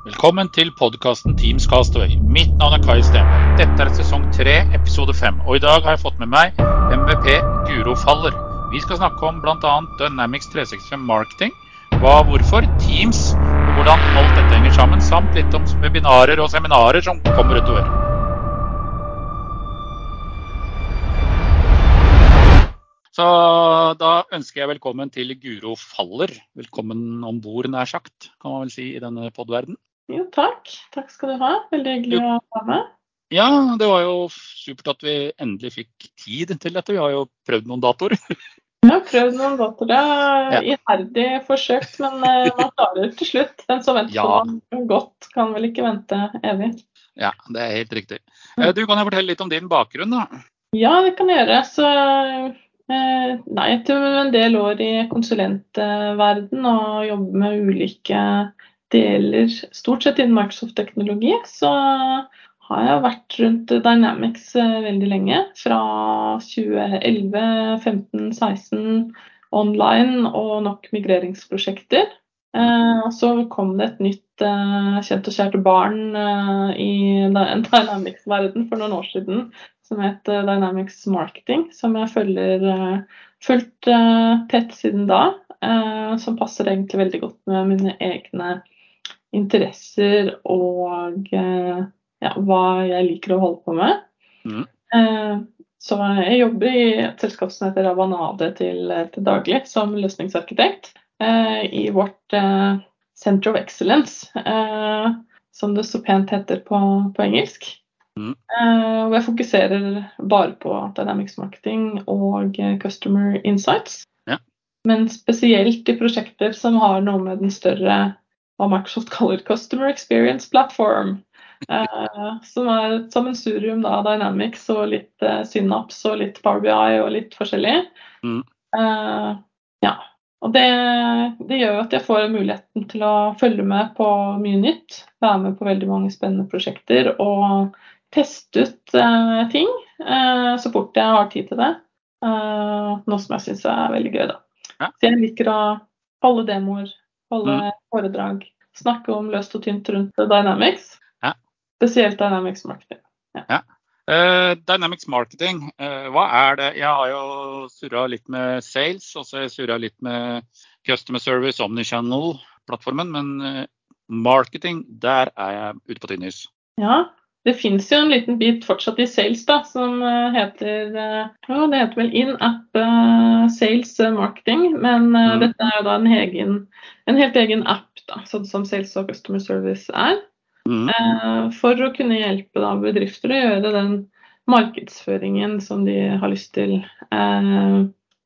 Velkommen til podkasten Teams Castaway. Mitt navn er Kai Stenberg. Dette er sesong tre, episode fem. Og i dag har jeg fått med meg MVP Guro Faller. Vi skal snakke om bl.a. Dynamics 365 Marketing, hva, hvorfor, Teams og hvordan alt dette henger sammen, samt litt om webinarer og seminarer som kommer utover. Så da ønsker jeg velkommen til Guro Faller. Velkommen om bord, nær sagt, kan man vel si i denne podverden. Jo, takk. Takk skal du ha. Veldig hyggelig å ha med. Ja, det var jo supert at vi endelig fikk tid til dette. Vi har jo prøvd noen datoer. Vi har prøvd noen datoer. Det er iherdig forsøkt, men eh, man klarer til slutt. Den som venter Ja. på noe godt, kan vel ikke vente evig. Ja, det er helt riktig. Eh, Du kan jeg fortelle litt om din bakgrunn, da. Ja, det kan jeg gjøre. Så eh, nei, etter en del år i konsulentverden og jobbe med ulike deler, stort sett innen Microsoft-teknologi, så har jeg vært rundt Dynamics eh, veldig lenge. Fra 2011, 15, 16 online og nok migreringsprosjekter. Eh, så kom det et nytt eh, kjent og kjært barn i Dy- Dynamics-verden for noen år siden som het Dynamics Marketing, som jeg følger fullt tett siden da. som passer egentlig veldig godt med mine egne interesser og eh, ja, hva jeg liker å holde på med. Mm. Eh, så jeg jobber i et selskap som heter Ravanade til, til daglig, som løsningsarkitekt eh, i vårt eh, Center of Excellence, som det så pent heter på, på engelsk. Mm. Hvor jeg fokuserer bare på Dynamics Marketing og Customer Insights. Ja. Men spesielt i prosjekter som har noe med den større hva Microsoft kaller Customer Experience Platform. Eh, som er et sammensurium av Dynamics og litt eh, Synapse og litt Power BI og litt forskjellig. Mm. Eh, ja. Og det, det gjør at jeg får muligheten til å følge med på mye nytt. Være med på veldig mange spennende prosjekter og teste ut eh, ting eh, så fort jeg har tid til det. Eh, noe som jeg syns er veldig gøy, da. Ja. Så jeg liker å holde demoer, holde foredrag, snakke om løst og tynt rundt Dynamics. Ja. Spesielt Dynamics Marketing. Eh, Dynamics Marketing, uh, hva er det? Jeg har jo surra litt med sales, og så har jeg surra litt med Customer Service, Omnichannel-plattformen. Men uh, marketing, der er jeg ute på tynn is. Ja, det fins jo en liten bit fortsatt i sales da, som eh, heter eh, ja, Det heter vel in-app eh, sales marketing, men Mm. dette er jo da en, egen, en helt egen app, da, sånn som Sales og Customer Service er. Eh, for å kunne hjelpe da, bedrifter å gjøre den markedsføringen som de har lyst til.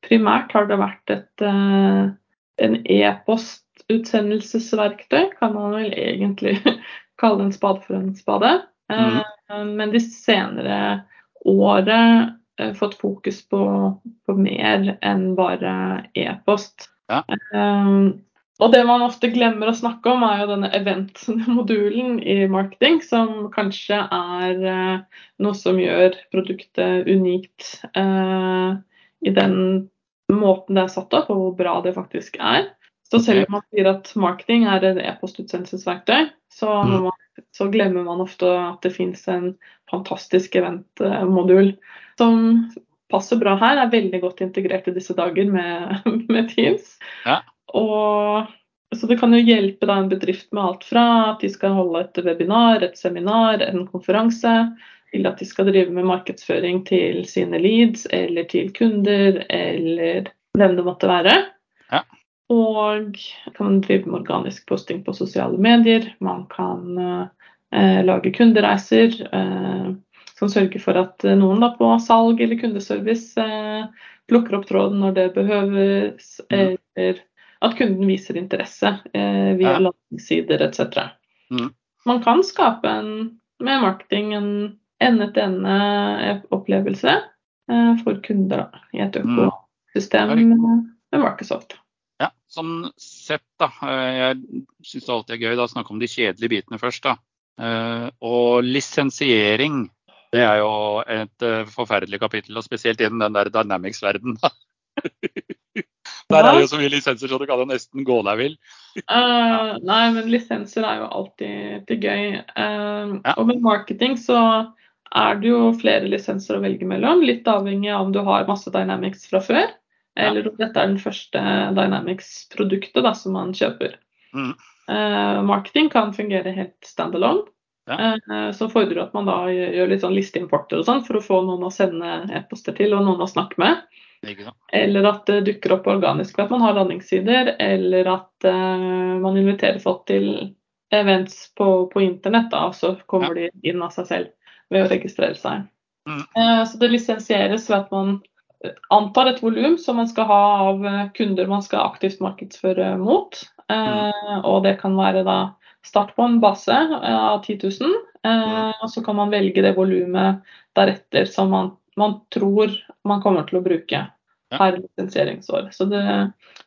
Primært har det vært et, en e-postutsendelsesverktøy, kan man vel egentlig kalle en spade for en spade. Eh, Men de senere året eh, fått fokus på, på mer enn bare e-post. Ja. Eh, og det man ofte glemmer å snakke om, er jo denne event-modulen i marketing, som kanskje er noe som gjør produktet unikt eh, i den måten det er satt opp, og hvor bra det faktisk er. Så selv om man sier at marketing er et e-postutsendelsesverktøy, så, må Mm. man, så glemmer man ofte at det finnes en fantastisk event-modul som passer bra her, er veldig godt integrert i disse dager med, med Teams. Ja. Og så det kan jo hjelpe da en bedrift med alt fra at de skal holde et webinar, et seminar, en konferanse, til at de skal drive med markedsføring til sine leads eller til kunder eller hvem det måtte være. Ja. Og kan man drive med organisk posting på sosiale medier. Man kan eh, lage kundereiser eh, som sørger for at eh, noen da på salg eller kundeservice eh, plukker opp tråden når det behøves, Mm. eller at kunden viser interesse eh, via Ja. landingssider etc. Mm. Man kan skape en, med marketing en ende-til-ende-opplevelse eh, for kunder da, i et Mm. økosystem mm. med Microsoft. Sånn sett da. eh, Jeg syns det alltid er gøy å snakke om de kjedelige bitene først. da. Eh, Og lisensiering, det er jo et eh, forferdelig kapittel, og spesielt innen den der Dynamics-verdenen. Der er det jo så mye lisenser, så du kan jo nesten gå deg vill. Uh, nei, men lisenser er jo alltid til gøy. Uh, Ja. Og med marketing så er det jo flere lisenser å velge mellom. Litt avhengig av om du har masse Dynamics fra før, eller om dette er den første Dynamics-produktet som man kjøper. Mm. Uh, marketing kan fungere helt standalone. Ja. Uh, så fordrer det at man da gjør litt sånn listeimporter og sånn for å få noen å sende e-poster til og noen å snakke med. Eller at det dukker opp organisk ved at man har landingssider, eller at eh, man inviterer folk til events på, på internett, da, og så kommer de inn av seg selv ved å registrere seg. Mm. Eh, så det lisensieres ved at man eh, antar et volum som man skal ha av eh, kunder man skal aktivt markedsføre mot. Eh, og det kan være da start på en base eh, av 10 000, eh, og så kan man velge det volumet deretter som man, man tror man kommer til å bruke per lisensieringsår. Så det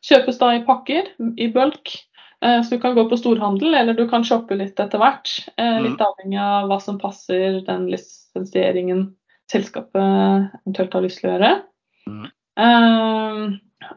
kjøpes da i pakker, i bulk. Så du kan gå på storhandel, eller du kan shoppe litt etter hvert. Mm. Litt avhengig av hva som passer den lisensieringen selskapet eventuelt har lyst til å gjøre. Eh,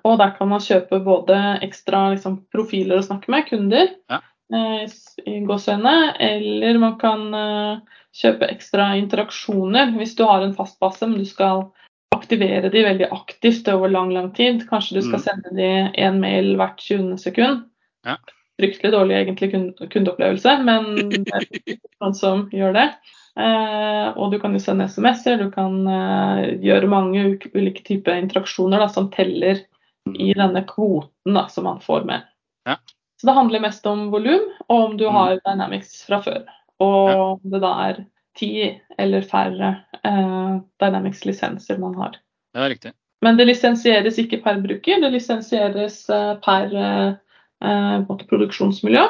og der kan man kjøpe både ekstra liksom, profiler å snakke med, kunder, Ja. uh, i eller man kan uh, kjøpe ekstra interaksjoner hvis du har en fast base, men du skal aktivere de veldig aktivt over lang, lang tid. Kanskje du skal Mm. sende de en mail hvert 20. sekund. Ja. Fryktelig dårlig egentlig kundeopplevelse, men det er noen som gjør det. Eh, og du kan jo sende SMS-er, du kan eh, gjøre mange ulike typer interaksjoner da, som teller i denne kvoten da, som man får med. Ja. Så det handler mest om volum, og om du Mm. har Dynamics fra før. Og Ja. om det da er ti eller færre eh, Dynamics-lisenser man har. Det er riktig. Men det lisensieres ikke per bruker, det lisensieres eh, per eh, produksjonsmiljø.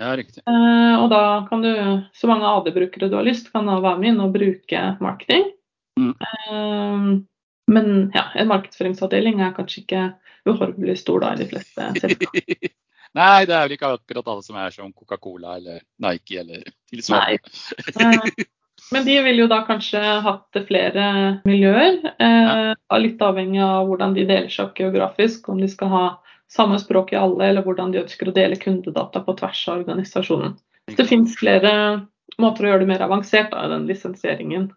Ja, riktig. Eh, og da kan du, så mange AD-brukere du har lyst, kan da være med inn og bruke marketing. Mm. Eh, men ja, en markedsføringsavdeling er kanskje ikke uhorvelig stor da i de fleste selskaper. Nei, det er vel ikke akkurat alle som er som Coca-Cola eller Nike eller tilsvarende. Eh, Men de ville jo da kanskje hatt flere miljøer, eh, litt avhengig av hvordan de deler seg opp geografisk, om de skal ha samme språk i alle, eller hvordan de ønsker å dele kundedata på tvers av organisasjonen. Det finnes flere måter å gjøre det mer avansert av den lisensieringen.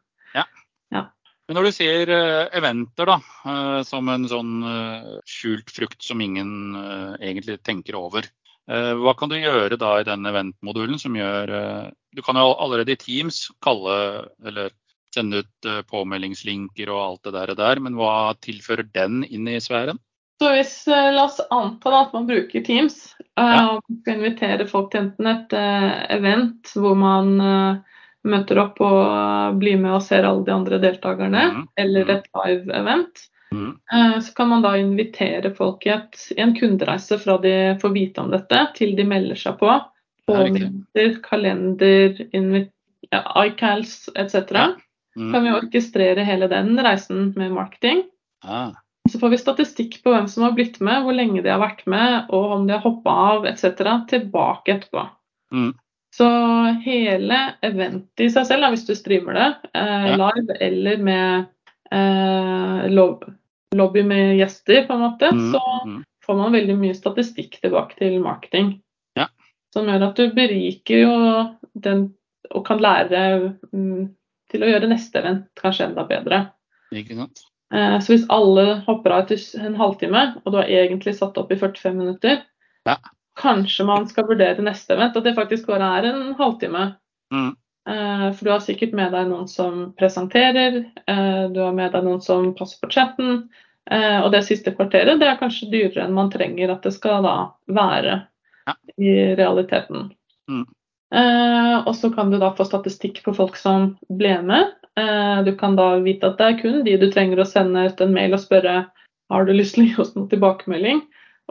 Men når du sier eh, eventer da, eh, som en sånn eh, skjult frukt som ingen egentlig tenker over, hva kan du gjøre da i den eventmodulen som gjør Du kan jo allerede i Teams kalle eller sende ut påmeldingslinker og alt det der, der, men hva tilfører den inn i sfæren? Så hvis, eh, La oss anta da, at man bruker Teams eh, Ja. og skal invitere folk til enten et eh, event hvor man møter opp og blir med og ser alle de andre deltakerne, mm. eller Mhm. et live-event, Mm. så kan man da invitere folk i, et, i en kundereise fra de får vite om dette, til de melder seg på. Påminner. Kalender, ja, iCals etc. Mm. Kan vi orkestrere hele den reisen med marketing. Ah. Så får vi statistikk på hvem som har blitt med, hvor lenge de har vært med, og om de har hoppa av etc. tilbake etterpå. Mm. Så hele eventet i seg selv, hvis du streamer det eh, Ja. live eller med eh, lob lobby med gjester, på en måte, Mm. så Mm. får man veldig mye statistikk tilbake til marketing. Ja. Som gjør at du beriker jo den og kan lære mm, til å gjøre neste event kanskje enda bedre. Ikke sant? Eh, Så hvis alle hopper av etter en halvtime, og du har egentlig satt opp i 45 minutter, Ja. kanskje man skal vurdere neste event, at det faktisk bare er en halvtime. Mm. Eh, For du har sikkert med deg noen som presenterer, eh, du har med deg noen som passer på chatten, og det siste kvarteret det er kanskje dyrere enn man trenger at det skal da være Ja. i realiteten. Mm. Og så kan du da få statistikk på folk som ble med. Eh, du kan da vite at det er kun de du trenger å sende ut en mail og spørre har du lyst til å gi oss noen tilbakemelding.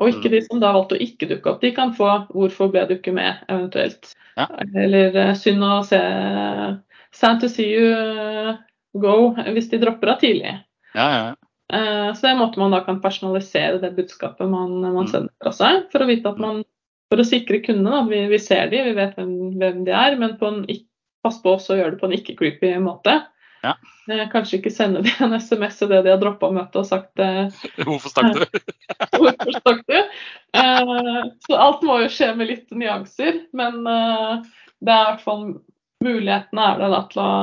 Og ikke Mm. de som da valgte å ikke dukke opp. De kan få 'hvorfor ble du ikke med', eventuelt. Ja. Eller eh, 'synd å se'. Sad to see you eh, go hvis de dropper av tidlig. Ja, ja. Så det er en måte man da kan personalisere det budskapet man, man Mm. sender fra seg, for å vite at man For å sikre kundene, vi, vi ser de, vi vet hvem, hvem de er, men på en, pass på også å gjøre det på en ikke-creepy måte. Ja. Eh, kanskje ikke sende de en SMS i det de har droppa møtet og sagt eh, Hvorfor stakk du? hvorfor stakk du? Eh, så alt må jo skje med litt nyanser, men det er i hvert fall mulighetene er da, til å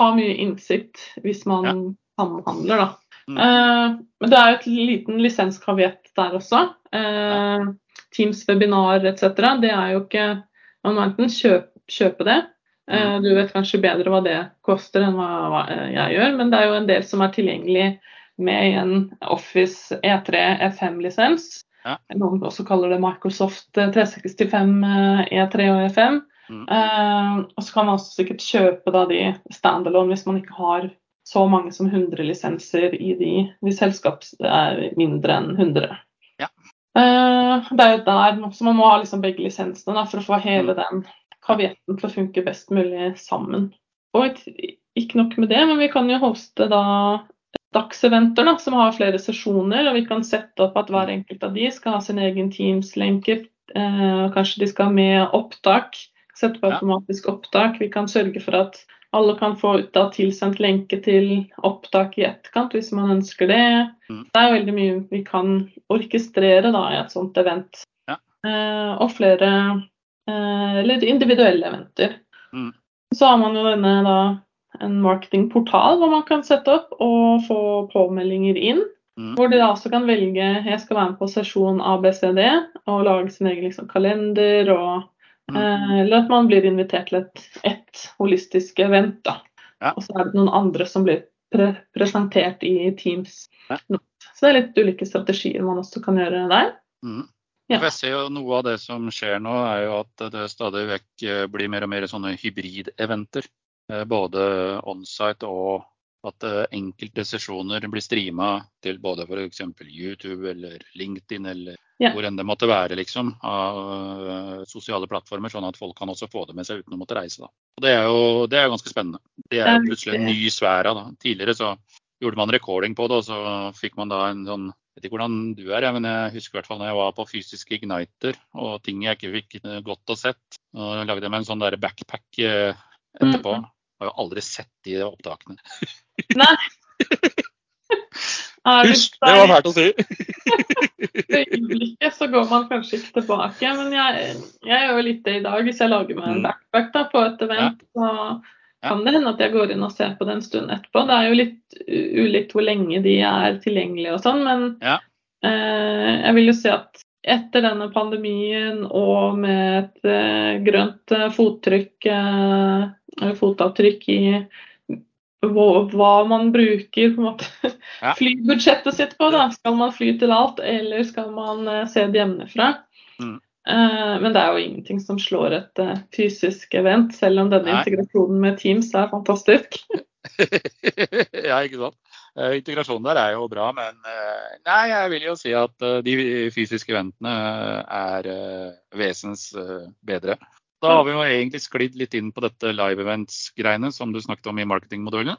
ha mye innsikt hvis man Ja. samhandler, da. Mm. Men det er jo et liten lisenskaviett der også. Teams webinar etc. Det er jo ikke Man må enten kjøpe, kjøpe det. Eh, du vet kanskje bedre hva det koster enn hva, hva jeg gjør, men det er jo en del som er tilgjengelig med en Office E E3 F5-lisens. Ja. Noen også kaller det Microsoft 365 eh, E3 og E5. Mm. Eh, og så kan man også sikkert kjøpe da de standalone hvis man ikke har så mange som 100 lisenser i de hvis selskap er mindre enn 100. Ja. Eh, det er jo der så man må ha liksom begge lisensene da, for å få hele den kavietten til å funke best mulig sammen. Og ikke- nok med det, men vi kan jo hoste da dagseventer da, som har flere sesjoner, og vi kan sette opp at hver enkelt av de skal ha sin egen Teams-lenke. Eh, kanskje de skal ha med opptak. Sette på automatisk opptak. Vi kan sørge for at alle kan få da tilsendt lenke til opptak i etterkant hvis man ønsker det. Mm. Det er veldig mye vi kan orkestrere da, i et sånt event. Ja. Eh, og flere eller individuelle eventer. Mm. Så har man jo denne da, en marketingportal hvor man kan sette opp og få påmeldinger inn. Mm. Hvor de da også kan velge jeg skal være med på sesjon ABCD og lage sin egen liksom, kalender. og Mm. Eh, Eller at man blir invitert til et, et holistisk event. da. Ja. Og så er det noen andre som blir pre presentert i Teams. Ja. Så det er litt ulike strategier man også kan gjøre der. Mm. Ja. Jeg ser jo Noe av det som skjer nå, er jo at det stadig vekk eh, blir mer og mer sånne hybrideventer. Eh, Både onsite og at eh, enkelte sesjoner blir streama til både f.eks. YouTube eller LinkedIn eller Ja. hvor enn det måtte være liksom, av sosiale plattformer, sånn at folk kan også få det med seg uten å måtte reise. Da. Og Det er jo det er ganske spennende. Det er jo plutselig en ny sfære. Da. Tidligere så gjorde man recording på det, og så fikk man da en sånn vet ikke hvordan du er, men jeg husker i hvert fall når jeg var på fysisk igniter og ting jeg ikke fikk eh, godt og sett. Og lagde jeg meg en sånn der backpack eh, etterpå. Mm. Har jo aldri sett de opptakene. Nei. Hysj, det var fælt å si! I øyeblikket så går man kanskje ikke tilbake, men jeg, jeg gjør litt det i dag. Hvis jeg lager meg en Mm. backpack da, på et event, så kan det hende at jeg går inn og ser på det en stund etterpå. Det er jo litt ulikt hvor lenge de er tilgjengelige og sånn, men Ja. eh, jeg vil jo si at etter denne pandemien og med et eh, grønt eh, fottrykk, eh, fotavtrykk i hva, man bruker på en måte Ja. flybudsjettet sitt på. da. Skal man fly til alt, eller skal man eh, se det hjemmefra? Mm. Eh, men det er jo ingenting som slår et eh, fysisk event, selv om denne Nei. integrasjonen med Teams er fantastisk. ja, ikke sant. Eh, Integrasjonen der er jo bra, men nei, jeg vil jo si at de fysiske eventene er vesens bedre. Da har vi jo egentlig sklidd litt inn på dette live events-greiene som du snakket om i marketingmodellen.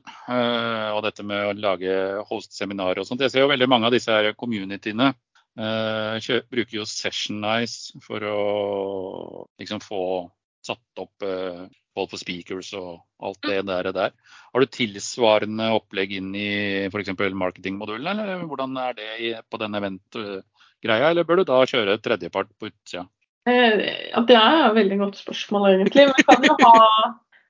Og dette med å lage host-seminarer og sånt. Jeg ser jo veldig mange av disse her communityene bruker jo Sessionize for å liksom få satt opp eh, folk for speakers og alt det der. der. Har du tilsvarende opplegg inn i f.eks. marketingmodulen, eller hvordan er det på den event-greia? Eller bør du da kjøre tredjepart på utsida? Eh, ja, det er et veldig godt spørsmål, egentlig. Vi kan jo ha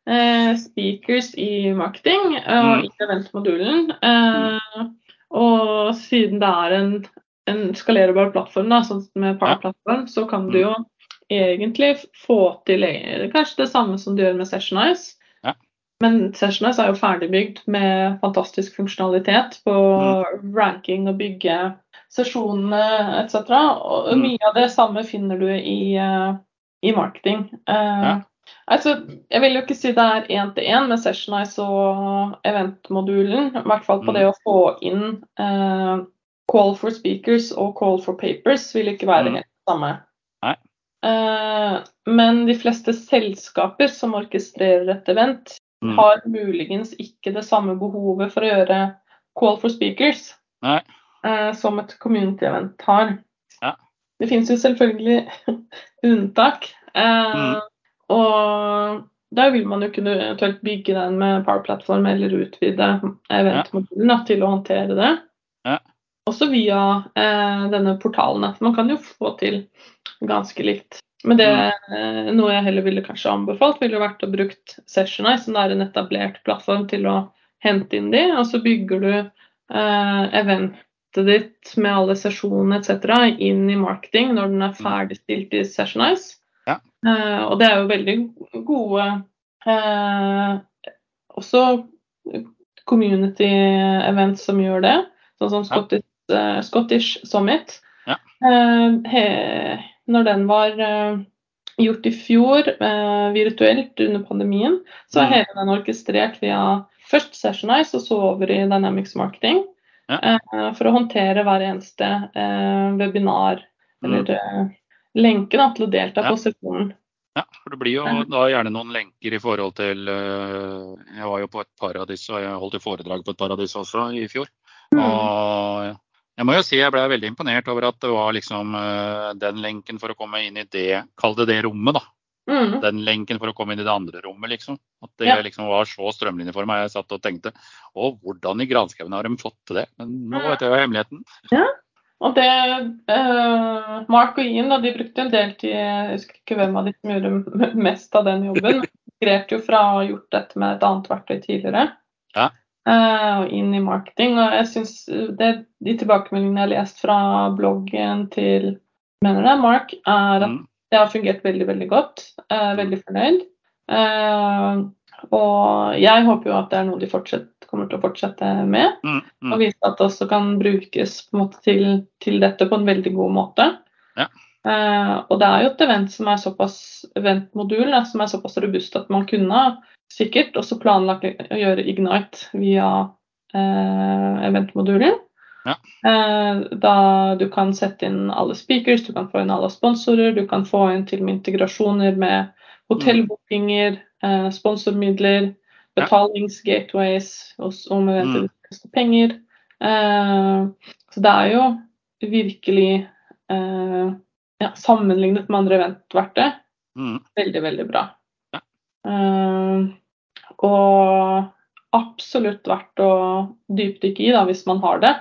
eh, speakers i marketing eh, og Mm. i eventmodulen. Eh, og siden det er en, en skalerbar plattform, da, sånn som med Power-plattform, så kan du Mm. jo egentlig få til eh, kanskje det samme som du gjør med Sessionize. Ja. Men Sessionize er jo ferdigbygd med fantastisk funksjonalitet på Mm. ranking og bygge sesjonene etc. Og Mm. mye av det samme finner du i, eh, i marketing. Eh, Ja. Altså, jeg vil jo ikke si det er én til én med Sessionize og eventmodulen. I hvert fall på Mm. det å få inn eh, call for speakers og call for papers vil ikke være Mm. helt det samme. Nei. Eh, men de fleste selskaper som orkestrerer et event, Mm. har muligens ikke det samme behovet for å gjøre call for speakers Nei. eh, som et community-event har. Ja. Det finnes jo selvfølgelig unntak. Eh, Mm. Og der vil man jo kunne eventuelt bygge den med Power Platform eller utvide eventmodulen da, til å håndtere det. Ja. Også via eh, denne portalen. at Man kan jo få til ganske likt. Men det, eh, noe jeg heller ville kanskje anbefalt, ville vært å bruke Sessionize, som er en etablert plattform til å hente inn de, og så bygger du eh, eventet ditt med alle sesjonene etc. inn i marketing når den er ferdigstilt i Sessionize. Ja. Eh, og det er jo veldig gode eh, også community events som gjør det, sånn som Scottish, Scottish Summit. Ja. Eh, he, når den var eh, gjort i fjor eh, virtuelt under pandemien, så er Mm. hele den orkestrert via først Sessionize og så over i Dynamics Marketing. Ja. eh, for å håndtere hver eneste eh, webinar Mm. eller eh, lenke da, til å delta Ja. på sesjonen. Ja, for det blir jo da gjerne noen lenker i forhold til eh, Jeg var jo på et par av disse, og jeg holdt jo foredrag på et par av disse også i fjor. Mm. Og jeg må jo si jeg ble veldig imponert over at det var liksom eh, den lenken for å komme inn i det, kall det det rommet, da. Mm. Den lenken for å komme inn i det andre rommet, liksom. At det Ja. liksom var så strømlinjeforma. Jeg satt og tenkte å, hvordan i granskauen har de fått til det? Men nå vet jeg jo hemmeligheten. Ja. Og det eh, Mark og Ian da, de brukte en del tid Jeg husker ikke hvem av de som gjorde mest av den jobben. men de migrerte jo fra å ha gjort dette med et annet verktøy tidligere. Ja. Eh, og inn i marketing. Og jeg synes det, De tilbakemeldingene jeg har lest fra bloggen til mener det, Mark, er at Mm. det har fungert veldig, veldig godt. Er veldig fornøyd. Eh, og jeg håper jo at det er noe de kommer til å fortsette med Mm. Mm. og vise at det også kan brukes på en måte til, til dette på en veldig god måte. Ja. Eh, og det er jo et event som er såpass eventmodul som er såpass robust at man kunne sikkert også planlagt å gjøre Ignite via eh, eventmodulen. Ja. Eh, da du kan sette inn alle speakers, du kan få inn alle sponsorer, du kan få inn til og med integrasjoner med hotellbookinger, eh, sponsormidler, betalingsgateways om eventet Mm. penger. Eh, så det er jo virkelig eh, ja, sammenlignet med andre eventverte. Mm. veldig, veldig bra. Ja. Uh, og absolutt verdt å dypdykke i da, hvis man har det.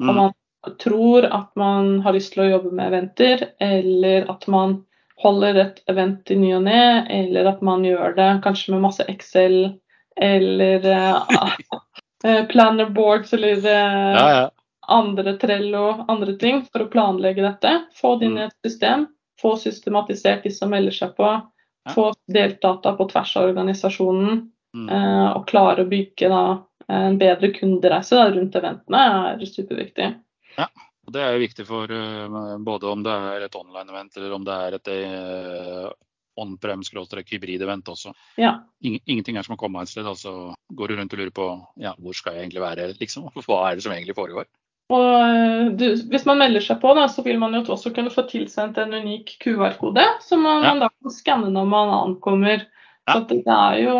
Om Og man tror at man har lyst til å jobbe med eventer, eller at man holder et event i ny og ne, eller at man gjør det kanskje med masse Excel eller eh, planner boards eller uh, Ja, ja. Andre trell og andre ting for å planlegge dette. Få det inn i et system, få systematisert de som melder seg på, få delt data på tvers av organisasjonen, Mm. eh, og klare å bygge da, en bedre kundereise da, rundt eventene er superviktig. Og Det er jo viktig for eh, både om det er et online-event eller om det er et uh, on-prem-hybrid-event også. Ja. Ingenting er som å komme et sted, og så går du rundt og lurer på ja, hvor skal jeg egentlig være, liksom. Hva er det som egentlig foregår? Og eh, du, hvis man melder seg på, da, så vil man jo også kunne få tilsendt en unik QR-kode, som man, Ja. man da kan skanne når man ankommer. Ja. Så det er jo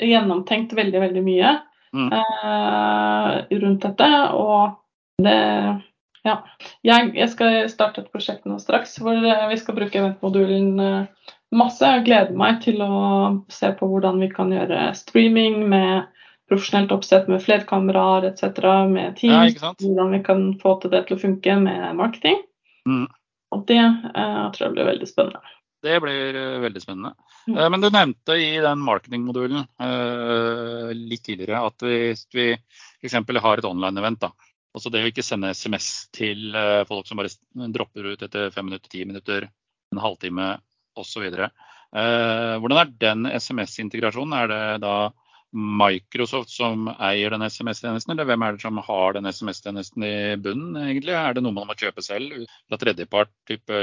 gjennomtenkt veldig, veldig mye Mm. eh, rundt dette. Og det Ja. Jeg, jeg skal starte et prosjekt nå straks hvor eh, vi skal bruke eventmodulen eh, masse. Jeg gleder meg til å se på hvordan vi kan gjøre streaming med profesjonelt oppsett med flerkameraer etc. med Ja, Teams. ikke hvordan vi kan få til det til å funke med marketing. Mm. Og det jeg tror jeg blir veldig spennende. Det blir eh, veldig spennende. Mm. Eh, men du nevnte i den marketingmodulen eh, litt tidligere at hvis vi f.eks. har et online-event, da. Også det å ikke sende SMS til eh, folk som bare dropper ut etter fem minutter, ti minutter, en halvtime osv. Hvordan er den SMS-integrasjonen? Er det da Microsoft som eier den SMS-tjenesten, eller hvem er det som har den SMS-tjenesten i bunnen, egentlig? Er det noe man må kjøpe selv fra tredjepart, type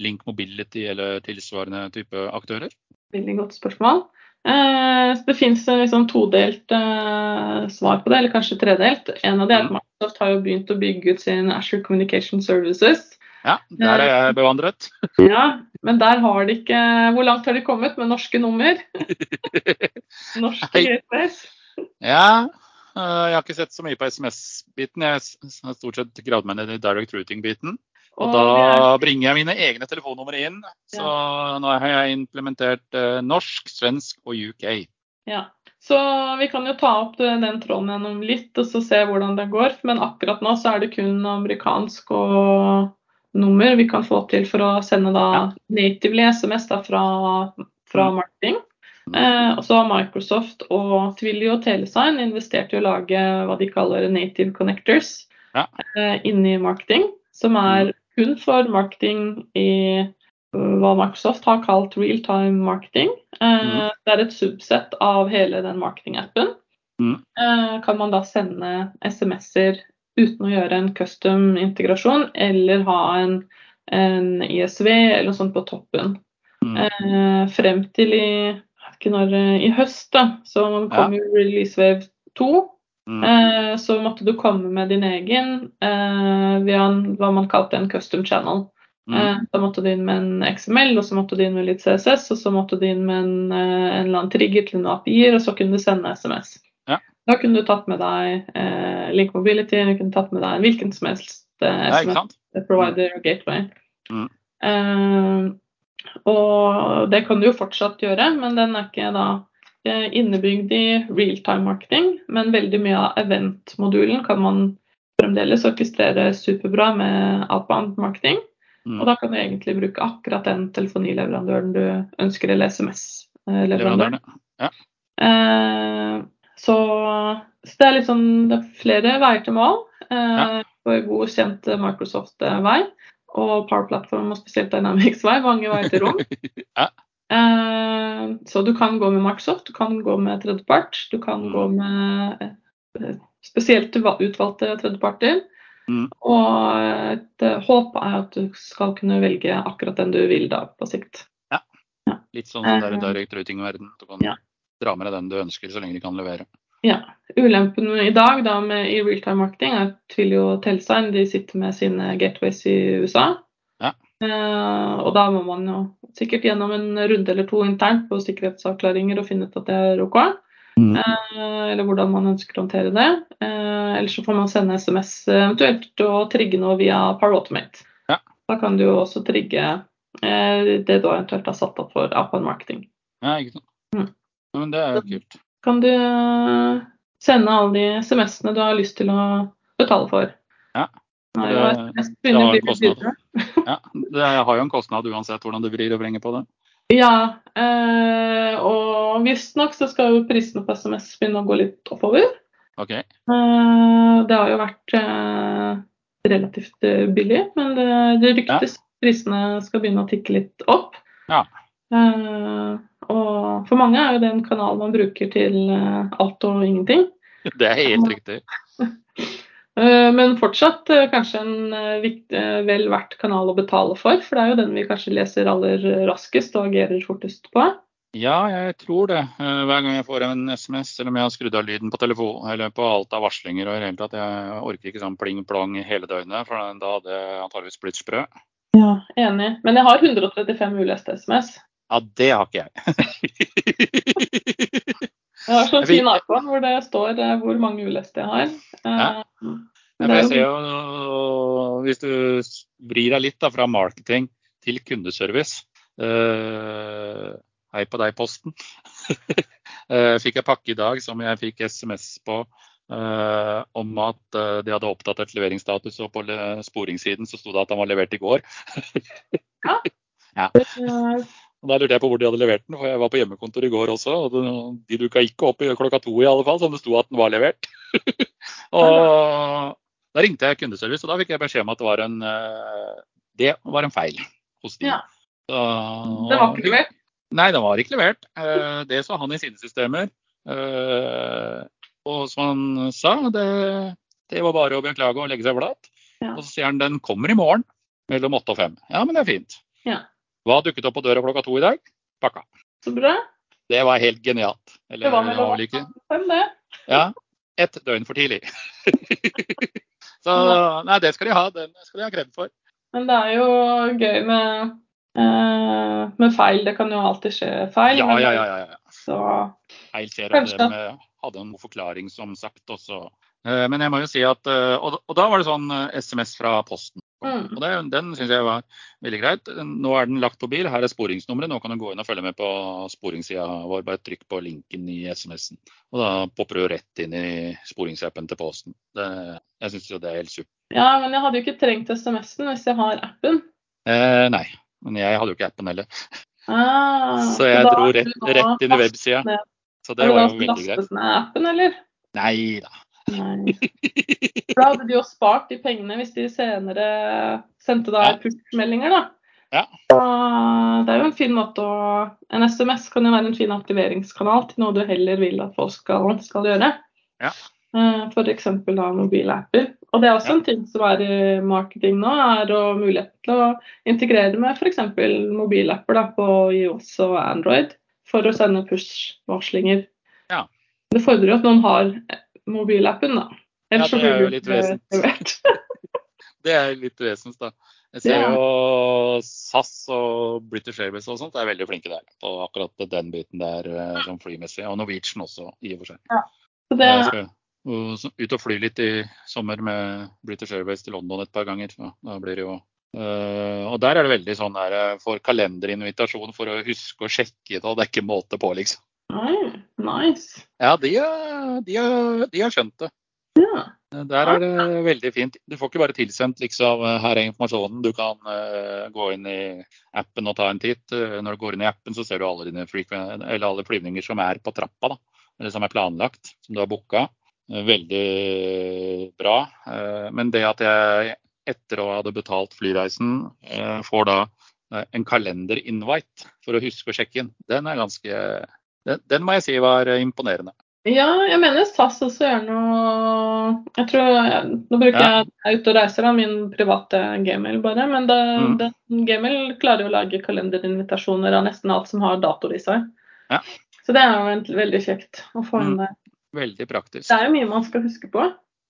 Link Mobility eller tilsvarende type aktører? Veldig godt spørsmål. Eh, det finnes liksom todelt eh, svar på det, eller kanskje tredelt. En av de er at Mm. Microsoft har jo begynt å bygge ut sin Azure Communication Services. Ja, der er jeg bevandret. Ja, men der har de ikke Hvor langt har de kommet med norske nummer? Norske GPS? Ja, øh, jeg har ikke sett så mye på SMS-biten. Jeg har stort sett gravd meg ned i direct routing-biten. Og da er- bringer jeg mine egne telefonnumre inn. Så nå har jeg implementert eh, norsk, svensk og UK. Ja. Så vi kan jo ta opp den tråden gjennom litt og så se hvordan det går. Men akkurat nå så er det kun amerikansk og nummer vi kan få til for å sende da Ja. natively SMS da fra, fra Mm. marketing. Eh, og så har Microsoft og Twilio og Telesign investert i å lage hva de kaller native connectors Ja. eh, inni marketing, som er kun for marketing i uh, hva Microsoft har kalt real-time marketing. Eh, Mhm. Det er et subsett av hele den marketing-appen. Mhm. Eh, kan man da sende SMS-er uten å gjøre en custom integrasjon, eller ha en, en ISV eller noe sånt på toppen. Mm. Eh, frem til i, når, eh, i høst, da, så kom jo Release Wave 2. Mm. Eh, så måtte du komme med din egen eh, via en, hva man kalte en custom channel. Mm. Eh, da måtte du inn med en XML, og så måtte du inn med litt CSS, og så måtte du inn med en, eh, en eller annen trigger til noen API-er, og så kunne du sende SMS. Ja. Da kunne du tatt med deg eh, Link Mobility, du kunne tatt med deg en hvilken som helst eh, Ja, SMS sant? provider og gateway. Mm. Eh, og det kan du jo fortsatt gjøre, men den er ikke da eh, innebygd i realtime marketing. Men veldig mye av event-modulen kan man fremdeles orkestrere superbra med outbound marketing. Mm. Og da kan du egentlig bruke akkurat den telefonileverandøren du ønsker, eller SMS-leverandøren. Ja. Eh, så, så det er litt sånn det er flere veier til mål. Eh. For god, kjent Microsoft-vei. Og Power Platform og spesielt Dynamics-vei. Mange veier til rom. Ja. Eh, så du kan gå med Microsoft, du kan gå med tredjepart. Du kan Mm. gå med eh, spesielt utvalgte tredjeparter. Mm. Og et eh, håp er at du skal kunne velge akkurat den du vil da på sikt. Ja. Litt sånn er i Eh, direct routing-verden. Ja. Dra med deg den du ønsker, så lenge de kan levere. Ja. Ulempen i dag da med, i realtime marketing er at Twilio og Telsign de sitter med sine gateways i USA. Ja. Eh, og da må man jo sikkert gjennom en runde eller to internt på sikkerhetsavklaringer og finne ut at det er OK. Mm. Eh, eller hvordan man ønsker å håndtere det. Eh, eller så får man sende SMS eventuelt og trigge noe via Power Automate. Ja. Da kan du jo også trigge eh, det du eventuelt har satt opp for outbound marketing. Ja, ikke sant. Mm. Ja, Men det er jo kult. kan du eh, sende alle de SMS-ene du har lyst til å betale for. Ja. Nei, Det- det har en kostnad. Ja, det har jo en kostnad uansett hvordan du vrir og vrenger på det. Ja, eh, og visstnok så skal jo prisene på SMS begynne å gå litt oppover. OK. Eh, det har jo vært eh, relativt eh, billig, men det, det ryktes prisene skal begynne å tikke litt opp. Ja. Eh, og for mange er jo det en kanal man bruker til eh, alt og ingenting. Det er helt riktig. Eh, Men fortsatt eh, kanskje en eh, vel verdt kanal å betale for, for det er jo den vi kanskje leser aller raskest og agerer fortest på. Ja, jeg tror det. Hver gang jeg får en SMS, eller om jeg har skrudd av lyden på telefon, eller på alt av varslinger og i det hele tatt, jeg orker ikke sånn pling-plong hele døgnet, for da hadde jeg antakeligvis blitt sprø. Ja, Enig. Men jeg har 135 uleste SMS. Ja, det har ikke jeg. Jeg har sånn fin iPhone hvor det står eh, hvor mange uleste jeg har. Eh, Ja. Ja, er jeg ser jo, Hvis du vrir deg litt da, fra marketing til kundeservice uh, Hei på deg, Posten. uh, fikk jeg pakke i dag som jeg fikk SMS på uh, om at eh, de hadde oppdatert leveringsstatus, og på sporingssiden så sto det at han var levert i går. Eh, Og Da lurte jeg på hvor de hadde levert den, for jeg var på hjemmekontor i går også. og De dukka ikke opp i klokka to i alle fall, som det sto at den var levert. og Da ringte jeg kundeservice, og da fikk jeg beskjed om at det var en, eh, det var en feil hos de. Ja. Så- Det var ikke levert. Nei, den var ikke levert. Eh, Det sa han i sine systemer. Eh, Og som han sa, det, det var bare å beklage og legge seg flat. Ja. Og så sier han den kommer i morgen mellom åtte og fem. Ja, men det er fint. Ja. Hva dukket opp på døra klokka to i dag? Pakka. Så bra. Det var helt genialt. Eller, Det var mellom ikke Hvem det? Ja, ett døgn for tidlig. så nei, det skal de ha. Den skal de ha kred for. Men det er jo gøy med, eh, med feil. Det kan jo alltid skje feil. Ja, ja, ja. ja, ja. Så Feil skjer. Kanskje. eh, hadde noen forklaring, som sagt. Og så Eh, Men jeg må jo si at eh, Og, da var det sånn eh, SMS fra posten. Mm. Og det, den syns jeg var veldig greit. Nå er den lagt på bil. Her er sporingsnummeret. Nå kan du gå inn og følge med på sporingssida vår. Bare trykk på linken i SMS-en. Og da popper du rett inn i sporingsappen til Posten. Det, jeg syns jo det er helt supert. Ja, men jeg hadde jo ikke trengt SMS-en hvis jeg har appen. Eh, nei, men jeg hadde jo ikke appen heller. Ah, Så jeg dro rett, rett inn i websida. Så det var jo veldig greit. lastet ned appen, eller? Nei da. Nei. For Da hadde de jo spart de pengene hvis de senere sendte da Ja. push-meldinger, da. Ja. Det er jo en fin måte å En SMS kan jo være en fin aktiveringskanal til noe du heller vil at folk skal, skal gjøre. Ja. Eh, F.eks. da mobilapper. Og det er også Ja. en ting som er i marketing nå, er å mulighet til å integrere med f.eks. mobilapper da, på iOS og Android for å sende push-varslinger. Ja. Det fordrer jo at noen har mobilappen, da. Ellers Ja, det er jo litt det Det er litt vesens, da. Jeg ser jo SAS og British Airways og sånt er veldig flinke der på akkurat den biten der eh, som flymessig. Og Norwegian også, i og for seg. Så det, Jeg skal ut og fly litt i sommer med British Airways til London et par ganger. Så da blir det jo Uh, Og der er det veldig sånn der eh, for kalenderinvitasjon for å huske å sjekke det, og det er ikke måte på, liksom. Nei, nice. Ja, de de de har skjønt det. Ja. Der er det veldig fint. Du får ikke bare tilsendt liksom her er informasjonen. Du kan uh, gå inn i appen og ta en titt. Eh, når du går inn i appen, så ser du alle dine eller alle flyvninger som er på trappa. da, Eller som er planlagt, som du har booka. Eh, veldig bra. Uh, men det at jeg etter å ha betalt flyreisen, uh, får da en kalender-invite for å huske å sjekke inn, den er ganske den, den må jeg si var eh, imponerende. Ja, jeg mener SAS også gjør noe Jeg tror Nå bruker Ja. jeg jeg ute og reiser, av min private gmail bare. Men det, Mm. det, gmail klarer jo å lage kalenderinvitasjoner av nesten alt som har datoer i seg. Ja. Så det er jo veldig kjekt å få inn Mm. Veldig praktisk. Det er jo mye man skal huske på.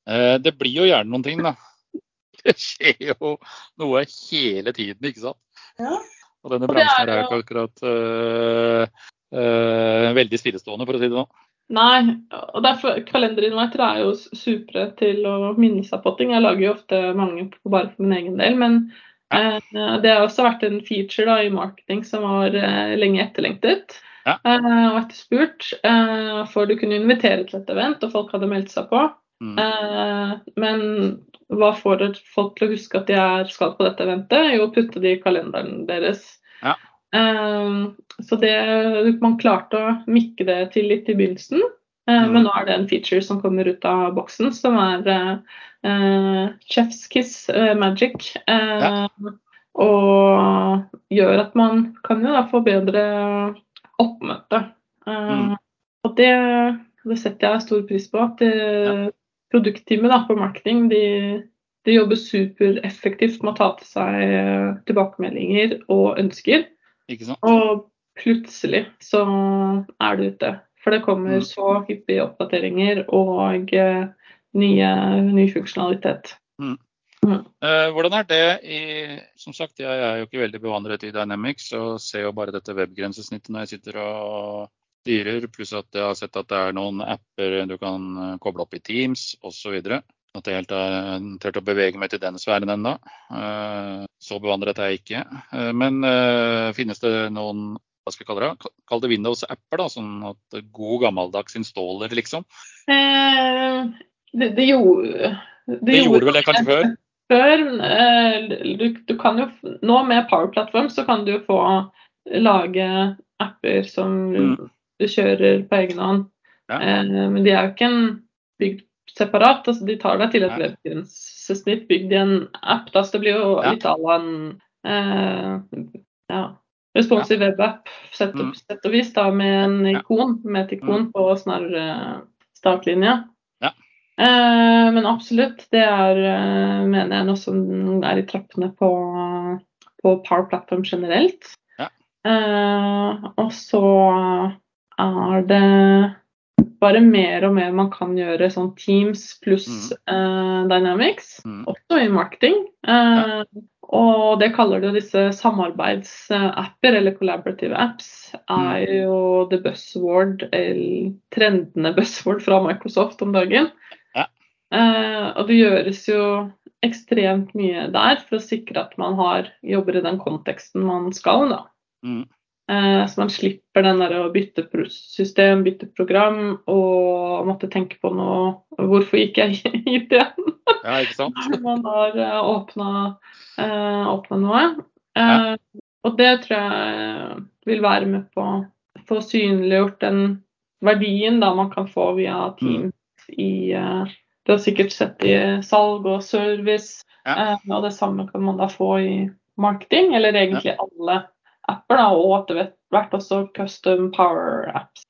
Eh, Det blir jo gjerne noen ting, da. Det skjer jo noe hele tiden, ikke sant. Ja. Og denne Og bransjen her er jo ikke akkurat øh, veldig stillestående, for å si det sånn. Nei, og derfor kalenderinviter er jo supre til å minne seg på ting. Jeg lager jo ofte mange på- bare for min egen del, men eh, det har også vært en feature da, i marketing som var eh, lenge etterlengtet Ja. eh, og etterspurt. Eh, for du kunne invitere til et event, og folk hadde meldt seg på. Mm. Eh, men hva får folk til å huske at de er, skal på dette eventet? Jo, putte det i kalenderen deres. Ja. Eh, så det, man klarte å mikke det til litt i begynnelsen. Eh, Mm. Men nå er det en feature som kommer ut av boksen, som er eh, eh, Chef's Kiss uh, Magic. Eh, Og gjør at man kan jo da få bedre oppmøte. Eh, Mm. Og det, det setter jeg stor pris på. At det, produktteamet da, på marketing de, de jobber supereffektivt med å ta til seg eh, tilbakemeldinger og ønsker. Og plutselig så er det ute. For det kommer Mm. så hyppige oppdateringer og eh, nye, ny funksjonalitet. Eh, hvordan er det i Som sagt, jeg er jo ikke veldig bevandret i Dynamics og ser jo bare dette webgrensesnittet når jeg sitter og styrer, pluss at jeg har sett at det er noen apper du kan eh, koble opp i Teams osv. At jeg helt har turt å bevege meg til den sfæren ennå. Så bevandret er jeg ikke. Eh, Men eh, finnes det noen hva skal vi kalle det? Kall det Windows-apper, da, sånn at god gammeldags installer, liksom. Eh, det, det, gjorde, Det gjorde vel det kanskje før? før. eh, Du, du kan jo, nå med Power Platform så kan du få lage apper som Mm. du kjører på egen hånd. Ja. Eh, men de er jo ikke en bygd separat. altså De tar deg til et webgrensesnitt bygd i en app. Da, så det blir jo Ja. litt à la en eh, ja, responsive webapp, sett, Mm. sett og vis, da, med en Ja. ikon, med et ikon på snarere startlinja. Ja. Eh, men absolutt, det er, eh, mener jeg, noe som er i trappene på, på Power Platform generelt. Ja. Eh, og så er det bare mer og mer man kan gjøre sånn Teams pluss eh, Dynamics, Mm. også i marketing. Eh, Og det kaller du disse samarbeidsapper, eller collaborative apps, er jo the buzzword, eller trendende buzzword fra Microsoft om dagen. Ja. Eh, og det gjøres jo ekstremt mye der for å sikre at man har, jobber i den konteksten man skal. da. Mm. Eh, så man slipper den der å bytte system, bytte program og måtte tenke på noe Hvorfor gikk jeg hit igjen? Ja, ikke sant? man har åpna, noe. Ja. Og det tror jeg vil være med på å få synliggjort den verdien da man kan få via Teams i eh, Du har sikkert sett i salg og service, Ja. eh, og det samme kan man da få i marketing, eller egentlig alle apper, da, og etter hvert også custom power apps.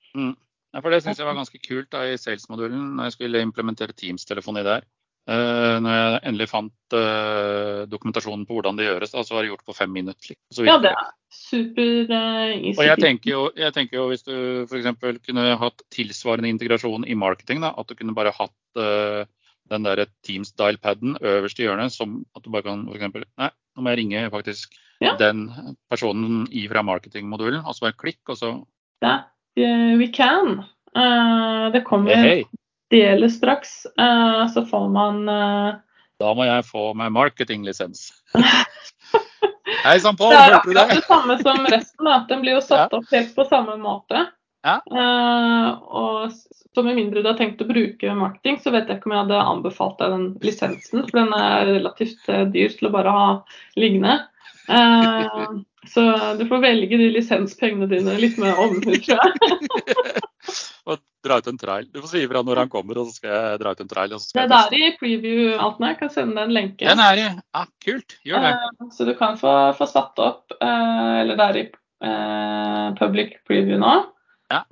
Ja, for Det syns jeg var ganske kult da, i sales-modulen når jeg skulle implementere Teams-telefoni der. Uh, når jeg endelig fant uh, dokumentasjonen på hvordan det gjøres, da, så var det gjort på fem minutter. Så Ja, det er super uh, easy. Og jeg tenker, jo, jeg tenker jo hvis du f.eks. kunne hatt tilsvarende integrasjon i marketing, da, at du kunne bare hatt uh, den der Teams dial-paden øverst i hjørnet, som at du bare kan f.eks. Nei, nå må jeg ringe faktisk Ja. den personen ifra marketingmodulen, og så bare klikk, og så That uh, we can. Uh, det kommer hey, hey. deles straks, Uh, så får man da må jeg få meg marketinglisens. Hei sann, Pål, hørte du det? det? er det samme som resten. Da. Den blir jo satt opp helt på samme måte. Ja. Og så med mindre du har tenkt å bruke marketing, så vet jeg ikke om jeg hadde anbefalt deg den lisensen, for den er relativt dyr til å bare ha liggende. Eh, så du får velge de lisenspengene dine litt med omhu, tror jeg. Og dra ut en trail. Du får si ifra når han kommer, og så skal jeg dra ut en trail. Og så Det er der i preview alt nå, Jeg kan sende deg en lenke. Den er i. Ja, kult. Gjør det. Uh, Så du kan få, få satt opp, uh, eller det er i eh, public preview nå. Ja.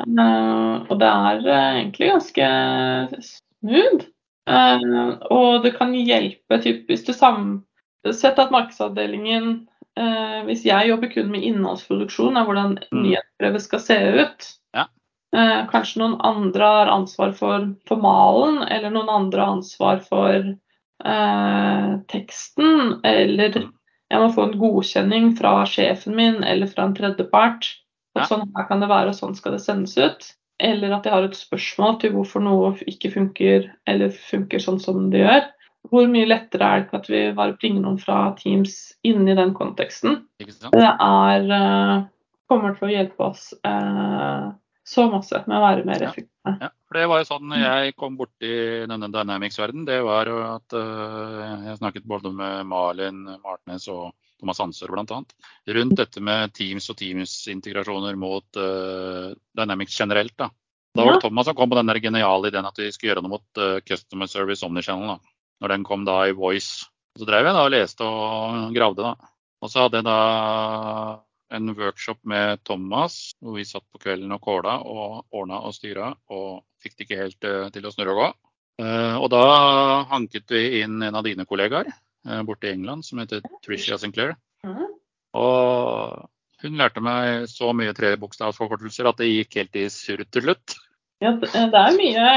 Og det er egentlig ganske smooth. Og det kan hjelpe typ, hvis du sam... Sett at markedsavdelingen eh, Hvis jeg jobber kun med innholdsproduksjon av hvordan Mm. nyhetsbrevet skal se ut, Ja. eh, kanskje noen andre har ansvar for, for malen, eller noen andre har ansvar for eh, teksten, eller Mm. jeg må få en godkjenning fra sjefen min eller fra en tredjepart. Ja. sånn her kan det være, og sånn skal det sendes ut. Eller at jeg har et spørsmål til hvorfor noe ikke funker, eller funker sånn som det gjør. Hvor mye lettere er det ikke at vi bare bringer noen fra Teams inn i den konteksten? Det er, eh, kommer til å hjelpe oss eh, så masse med å være mer effektive. Ja, for det var jo sånn jeg kom borti denne Dynamics-verdenen, det var jo at øh, jeg snakket både med Malin Martnes og Thomas Hansør bl.a. rundt dette med Teams og Teams-integrasjoner mot uh, Dynamics generelt. Da Da var det Thomas som kom på den geniale ideen at vi skulle gjøre noe mot uh, Customer Service Omnichannel. Da. Når den kom da i Voice. Så drev jeg da og leste og gravde, da. Og så hadde jeg da en workshop med Thomas, hvor vi satt på kvelden og kåla og ordna og styra og fikk det ikke helt eh, til å snurre og gå. Eh, og da hanket vi inn en av dine kollegaer eh, borte i England som heter Tricia Sinclair. Mhm. Og hun lærte meg så mye trebokstavsforkortelser at det gikk helt i surr til slutt. Ja, det det er mye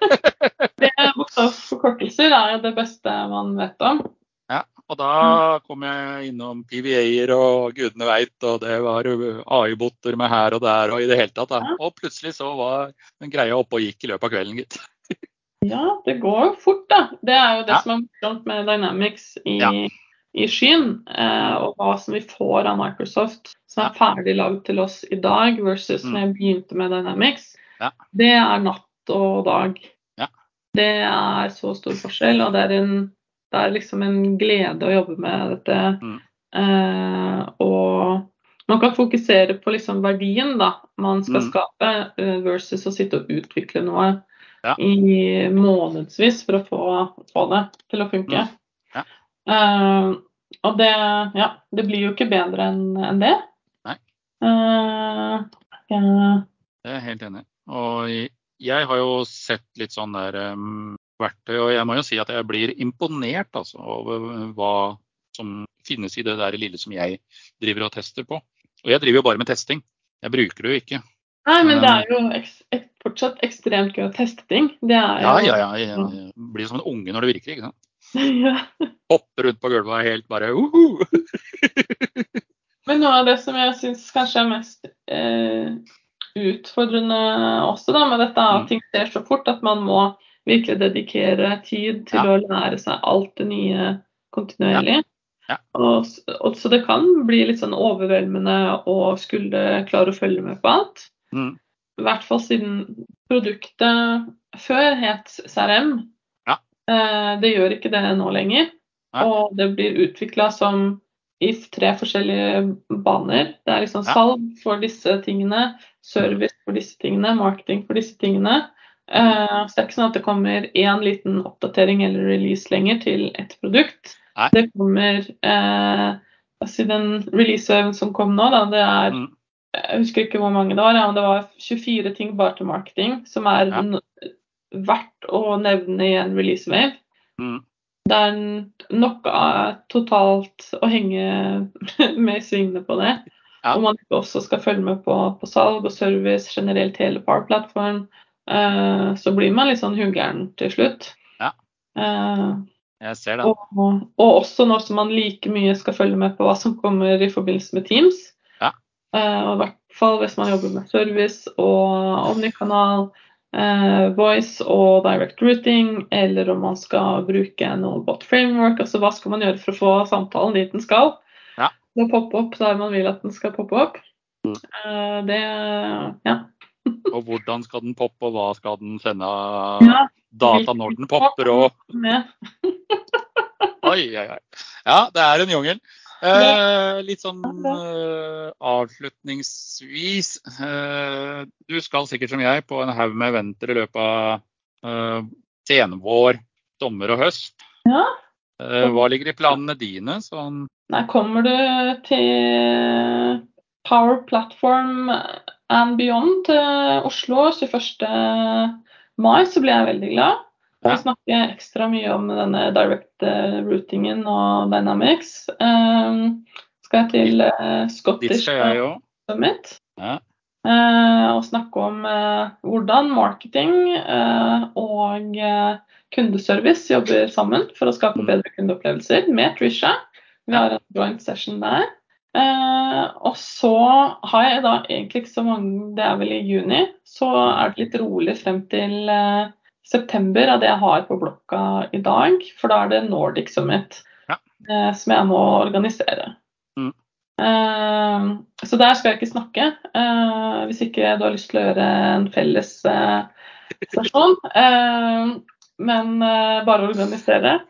det Bokstavsforkortelser er det beste man vet om. Ja, Og da kom jeg innom PVA-er og gudene veit, og det var AI-boter med her og der og i det hele tatt. Da. Og plutselig så var den greia oppe og gikk i løpet av kvelden, gitt. Ja, det går jo fort, da. Det er jo det Ja. som er morsomt med Dynamics i, Ja. i skyen, eh, og hva som vi får av Microsoft som er ferdig lagd til oss i dag, versus Mm. når jeg begynte med Dynamics. Ja. Det er natt og dag. Ja. Det er så stor forskjell, og det er, en, det er liksom en glede å jobbe med dette. Mm. Eh, og man kan fokusere på liksom verdien da, man skal Mm. skape, eh, versus å sitte og utvikle noe Ja. i månedsvis for å få, få det til å funke. Mm. Ja. Eh, og det, ja, det blir jo ikke bedre enn en det. Nei. Eh, Det er jeg helt enig i. Jeg har jo sett litt sånn der um, verktøy, og jeg må jo si at jeg blir imponert altså, over hva som finnes i det der lille som jeg driver og tester på. Og jeg driver jo bare med testing. Jeg bruker det jo ikke. Nei, men det er jo eks, ek, fortsatt ekstremt gøy å teste ting. Det er Ja, jo ja, ja. ja. jeg blir som en unge når det virker. ikke sant? ja. Hopper rundt på gulvet og er helt bare uh -huh. Men noe av det som jeg syns kanskje er mest eh, utfordrende også da, med dette, er at Mm. ting skjer så fort at man må virkelig dedikere tid til Ja. å lære seg alt det nye kontinuerlig. Ja. Og, og, så det kan bli litt sånn overveldende å skulle klare å følge med på alt. Mm. I hvert fall siden produktet før het CRM. Ja. Eh, det gjør ikke det nå lenger. Og det blir utvikla som i tre forskjellige baner. Det er liksom salg for disse tingene, service for disse tingene, marketing for disse tingene. Eh, så det er ikke sånn at det kommer én liten oppdatering eller release lenger til ett produkt. Nei. Det kommer eh, altså Den release-øven som kom nå, da, det er Mm. jeg husker ikke hvor mange det var, men det var 24 ting bare til marketing som er Ja. verdt å nevne i en release wave. Mm. Det er nok totalt å henge med i svingene på det. Ja. Om man ikke også skal følge med på, på salg og service, generelt hele Power-plattform, eh, så blir man litt sånn hugeren til slutt. Ja. Eh, Jeg ser det. og, og også når man like mye skal følge med på hva som kommer i forbindelse med Teams. Ja. Eh, og I hvert fall hvis man jobber med service og omnikanal, eh, voice og direct routing, eller om man skal bruke noe bot framework. Altså hva skal man gjøre for å få samtalen dit den skal? Ja. Og poppe opp der man vil at den skal poppe opp. Mm. Eh, det Ja. Og hvordan skal den poppe, og hva skal den sende ja data når den popper og. Oi, oi, oi. Ja, det er en jungel. Eh, litt sånn eh, avslutningsvis. Eh, du skal sikkert som jeg på en haug med eventer i løpet av eh, senvår, sommer og høst. Ja. Eh, hva ligger i planene dine? Sånn, Nei, kommer du til Power Platform and Beyond til Oslo 21. mai, så blir jeg veldig glad. Vi snakker ekstra mye om denne direct eh, routingen og dynamics. Um, skal jeg til eh, Scottish. Summit Ja. eh, og snakke om hvordan marketing og kundeservice jobber sammen for å skape Mm. bedre kundeopplevelser med Trisha. Vi har en joint session der. Uh, og så har jeg da egentlig ikke så mange Det er vel i juni. Så er det litt rolig frem til eh, september av det jeg har på blokka i dag. For da er det Nordic Summit Ja. eh, som jeg må organisere. Mm. Eh, så der skal jeg ikke snakke. eh, hvis ikke du har lyst til å gjøre en felles eh, sesjon. Eh, men eh, bare organisere.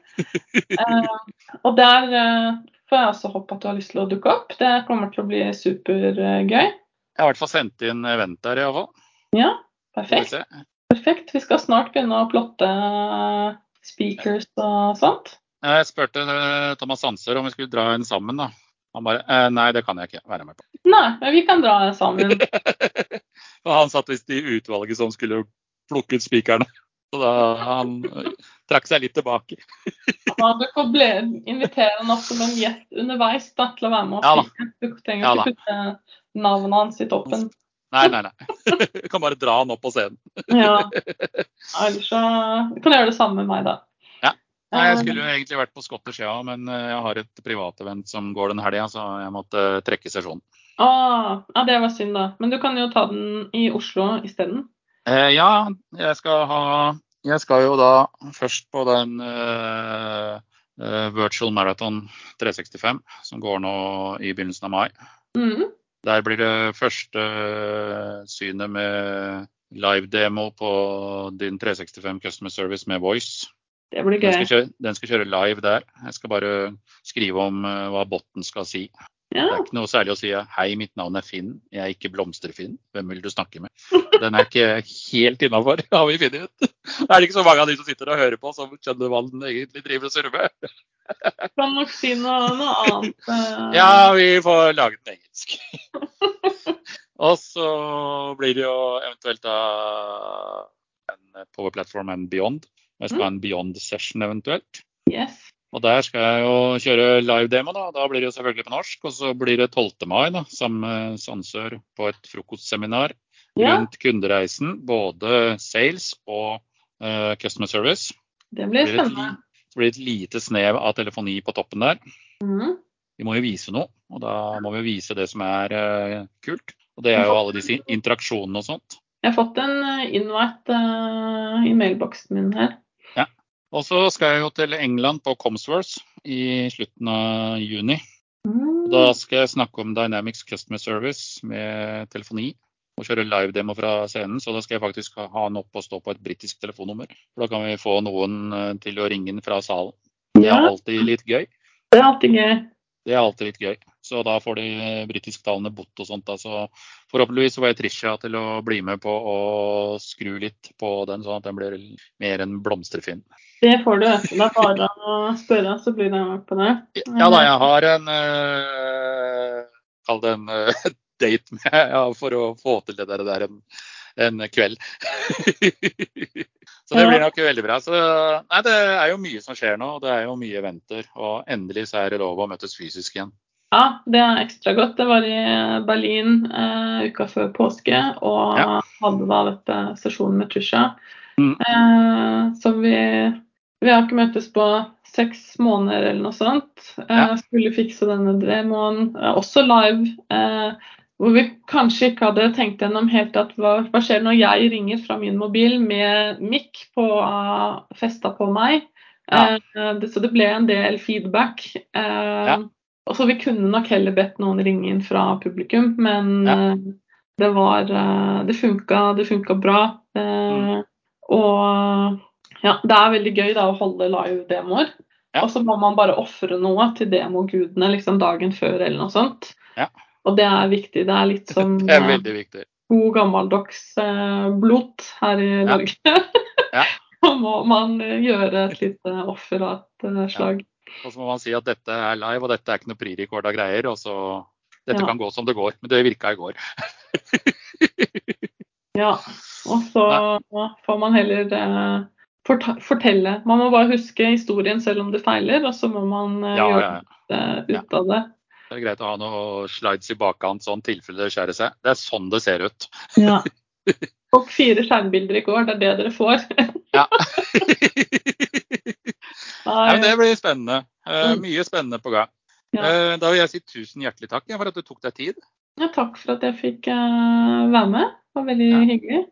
Og der eh, får jeg også håpe at du har lyst til å dukke opp. Det kommer til å bli supergøy. Jeg har i hvert fall sendt inn event der, iallfall. Ja, perfekt. Perfekt. Vi skal snart begynne å plotte speakers og sånt. Jeg spurte eh, Thomas Sanser om vi skulle dra en sammen. da. Han bare eh, Nei, det kan jeg ikke være med på. Nei, men vi kan dra sammen. Og han satt visst i utvalget som skulle plukke ut spikerne. Så da han eh, trakk seg litt tilbake. Ja, du får ble, invitere han opp som en gjest underveis da, til å være med og da. Ja, Du trenger Ja ikke putte navnet hans i toppen. Nei, nei, nei. Du kan bare dra han opp på scenen. Ja. Ellers så du jeg gjøre det samme med meg, da. Ja. Nei, Jeg Eh, skulle jo egentlig vært på Scottish, ja, men eh, jeg har et privatevent som går den helga, så jeg måtte trekke sesjonen. Ah, ja, det var synd, da. Men du kan jo ta den i Oslo isteden. Eh, ja, jeg skal ha Jeg skal jo da først på den uh, uh, Virtual Marathon 365 som går nå i begynnelsen av mai. Mm. Der blir det første eh, synet med live-demo på din 365 Customer Service med Voice. Det blir Den skal, kjøre, den skal kjøre live der. Jeg skal bare skrive om eh, hva botten skal si. Det er ikke noe særlig å si 'hei, mitt navn er Finn, jeg er ikke Blomster-Finn'. Hvem vil du snakke med? Den er ikke helt innafor, har vi funnet ut. Det er ikke så mange av de som sitter og hører på som skjønner hva den egentlig driver og surrer med. Kan nok si noe, noe annet. eh. Ja, vi får lage den engelsk. Og så blir det jo eventuelt da en Power Platform and Beyond. Vi skal ha en Beyond session eventuelt. Yes. Og der skal jeg jo kjøre live-demo, da. Da blir det jo selvfølgelig på norsk. Og så blir det 12. mai, da, sammen med Sandsør på et frokostseminar rundt kundereisen. Både sales og uh, customer service. det Det blir spennende. et, det blir et lite snev av telefoni på toppen der. Mm. Vi må jo vise noe, og da må vi vise det som er uh, kult. Og det er jo alle disse interaksjonene og sånt. Jeg har fått en eh, invite uh, i mailboksen min her. Og så skal jeg jo til England på Comsworth i slutten av juni. Mm. Da skal jeg snakke om Dynamics Customer Service med telefoni. Og kjøre live-demo fra scenen, så da skal jeg faktisk ha den opp og stå på et britisk telefonnummer. For da kan vi få noen eh, til å ringe inn fra salen. Det er alltid litt gøy. det er alltid gøy. Det er alltid litt gøy. Så da får de britisktalende bot og sånt. Da. Så forhåpentligvis får jeg Trisha til å bli med på å skru litt på den, sånn at den blir mer en blomsterfinn. Det får du. du. Det er bare å spørre, så blir det med på det. Ja da, jeg har en uh, Kall det en uh, date med ja, for å få til det der, en, en kveld. så det blir nok veldig bra. Så, nei, det er jo mye som skjer nå. og Det er jo mye venter. Og endelig så er det lov å møtes fysisk igjen. Ja, det er ekstra godt. Det var i Berlin uh, uka før påske, og Ja. hadde da dette sesjonen med Trisha. Mm. Uh, så vi, vi har ikke møttes på seks måneder eller noe sånt. Eh, Ja. Skulle fikse denne demoen, eh, også live. Eh, hvor vi kanskje ikke hadde tenkt gjennom helt at hva, hva skjer når jeg ringer fra min mobil med mic på, festa på meg. Ja. Eh, det, så det ble en del feedback. Eh, Ja. og så Vi kunne nok heller bedt noen ringe inn fra publikum, men Ja. det var Det funka, det funka bra. Mm. Og ja, det er veldig gøy da å holde live-demoer. Ja. Og så må man bare ofre noe til demogudene liksom dagen før eller noe sånt. Ja. Og det er viktig. Det er litt som er eh, god gammeldags eh, blot her i Ja. Norge. Ja. Må man eh, gjøre et lite offer av et eh, slag. Og så må man si at dette er live, og dette er ikke noe pre-recorda greier. Og så Dette kan gå som det går. Men det virka i går. Ja. Og så får man heller eh, fortelle. Man må bare huske historien selv om det feiler, og så må man eh, Ja, gjøre det ut av det. Det er greit å ha noen slides i bakkant, sånn tilfelle det skjærer seg. Det er sånn det ser ut. Ja. Og fire skjermbilder i går, det er det dere får. Ja. Nei, men det blir spennende. Eh, Mm. mye spennende på gang. Ja. Eh, da vil jeg si tusen hjertelig takk for at du tok deg tid. ja, takk for at jeg fikk eh, være med. Det var veldig Ja. hyggelig.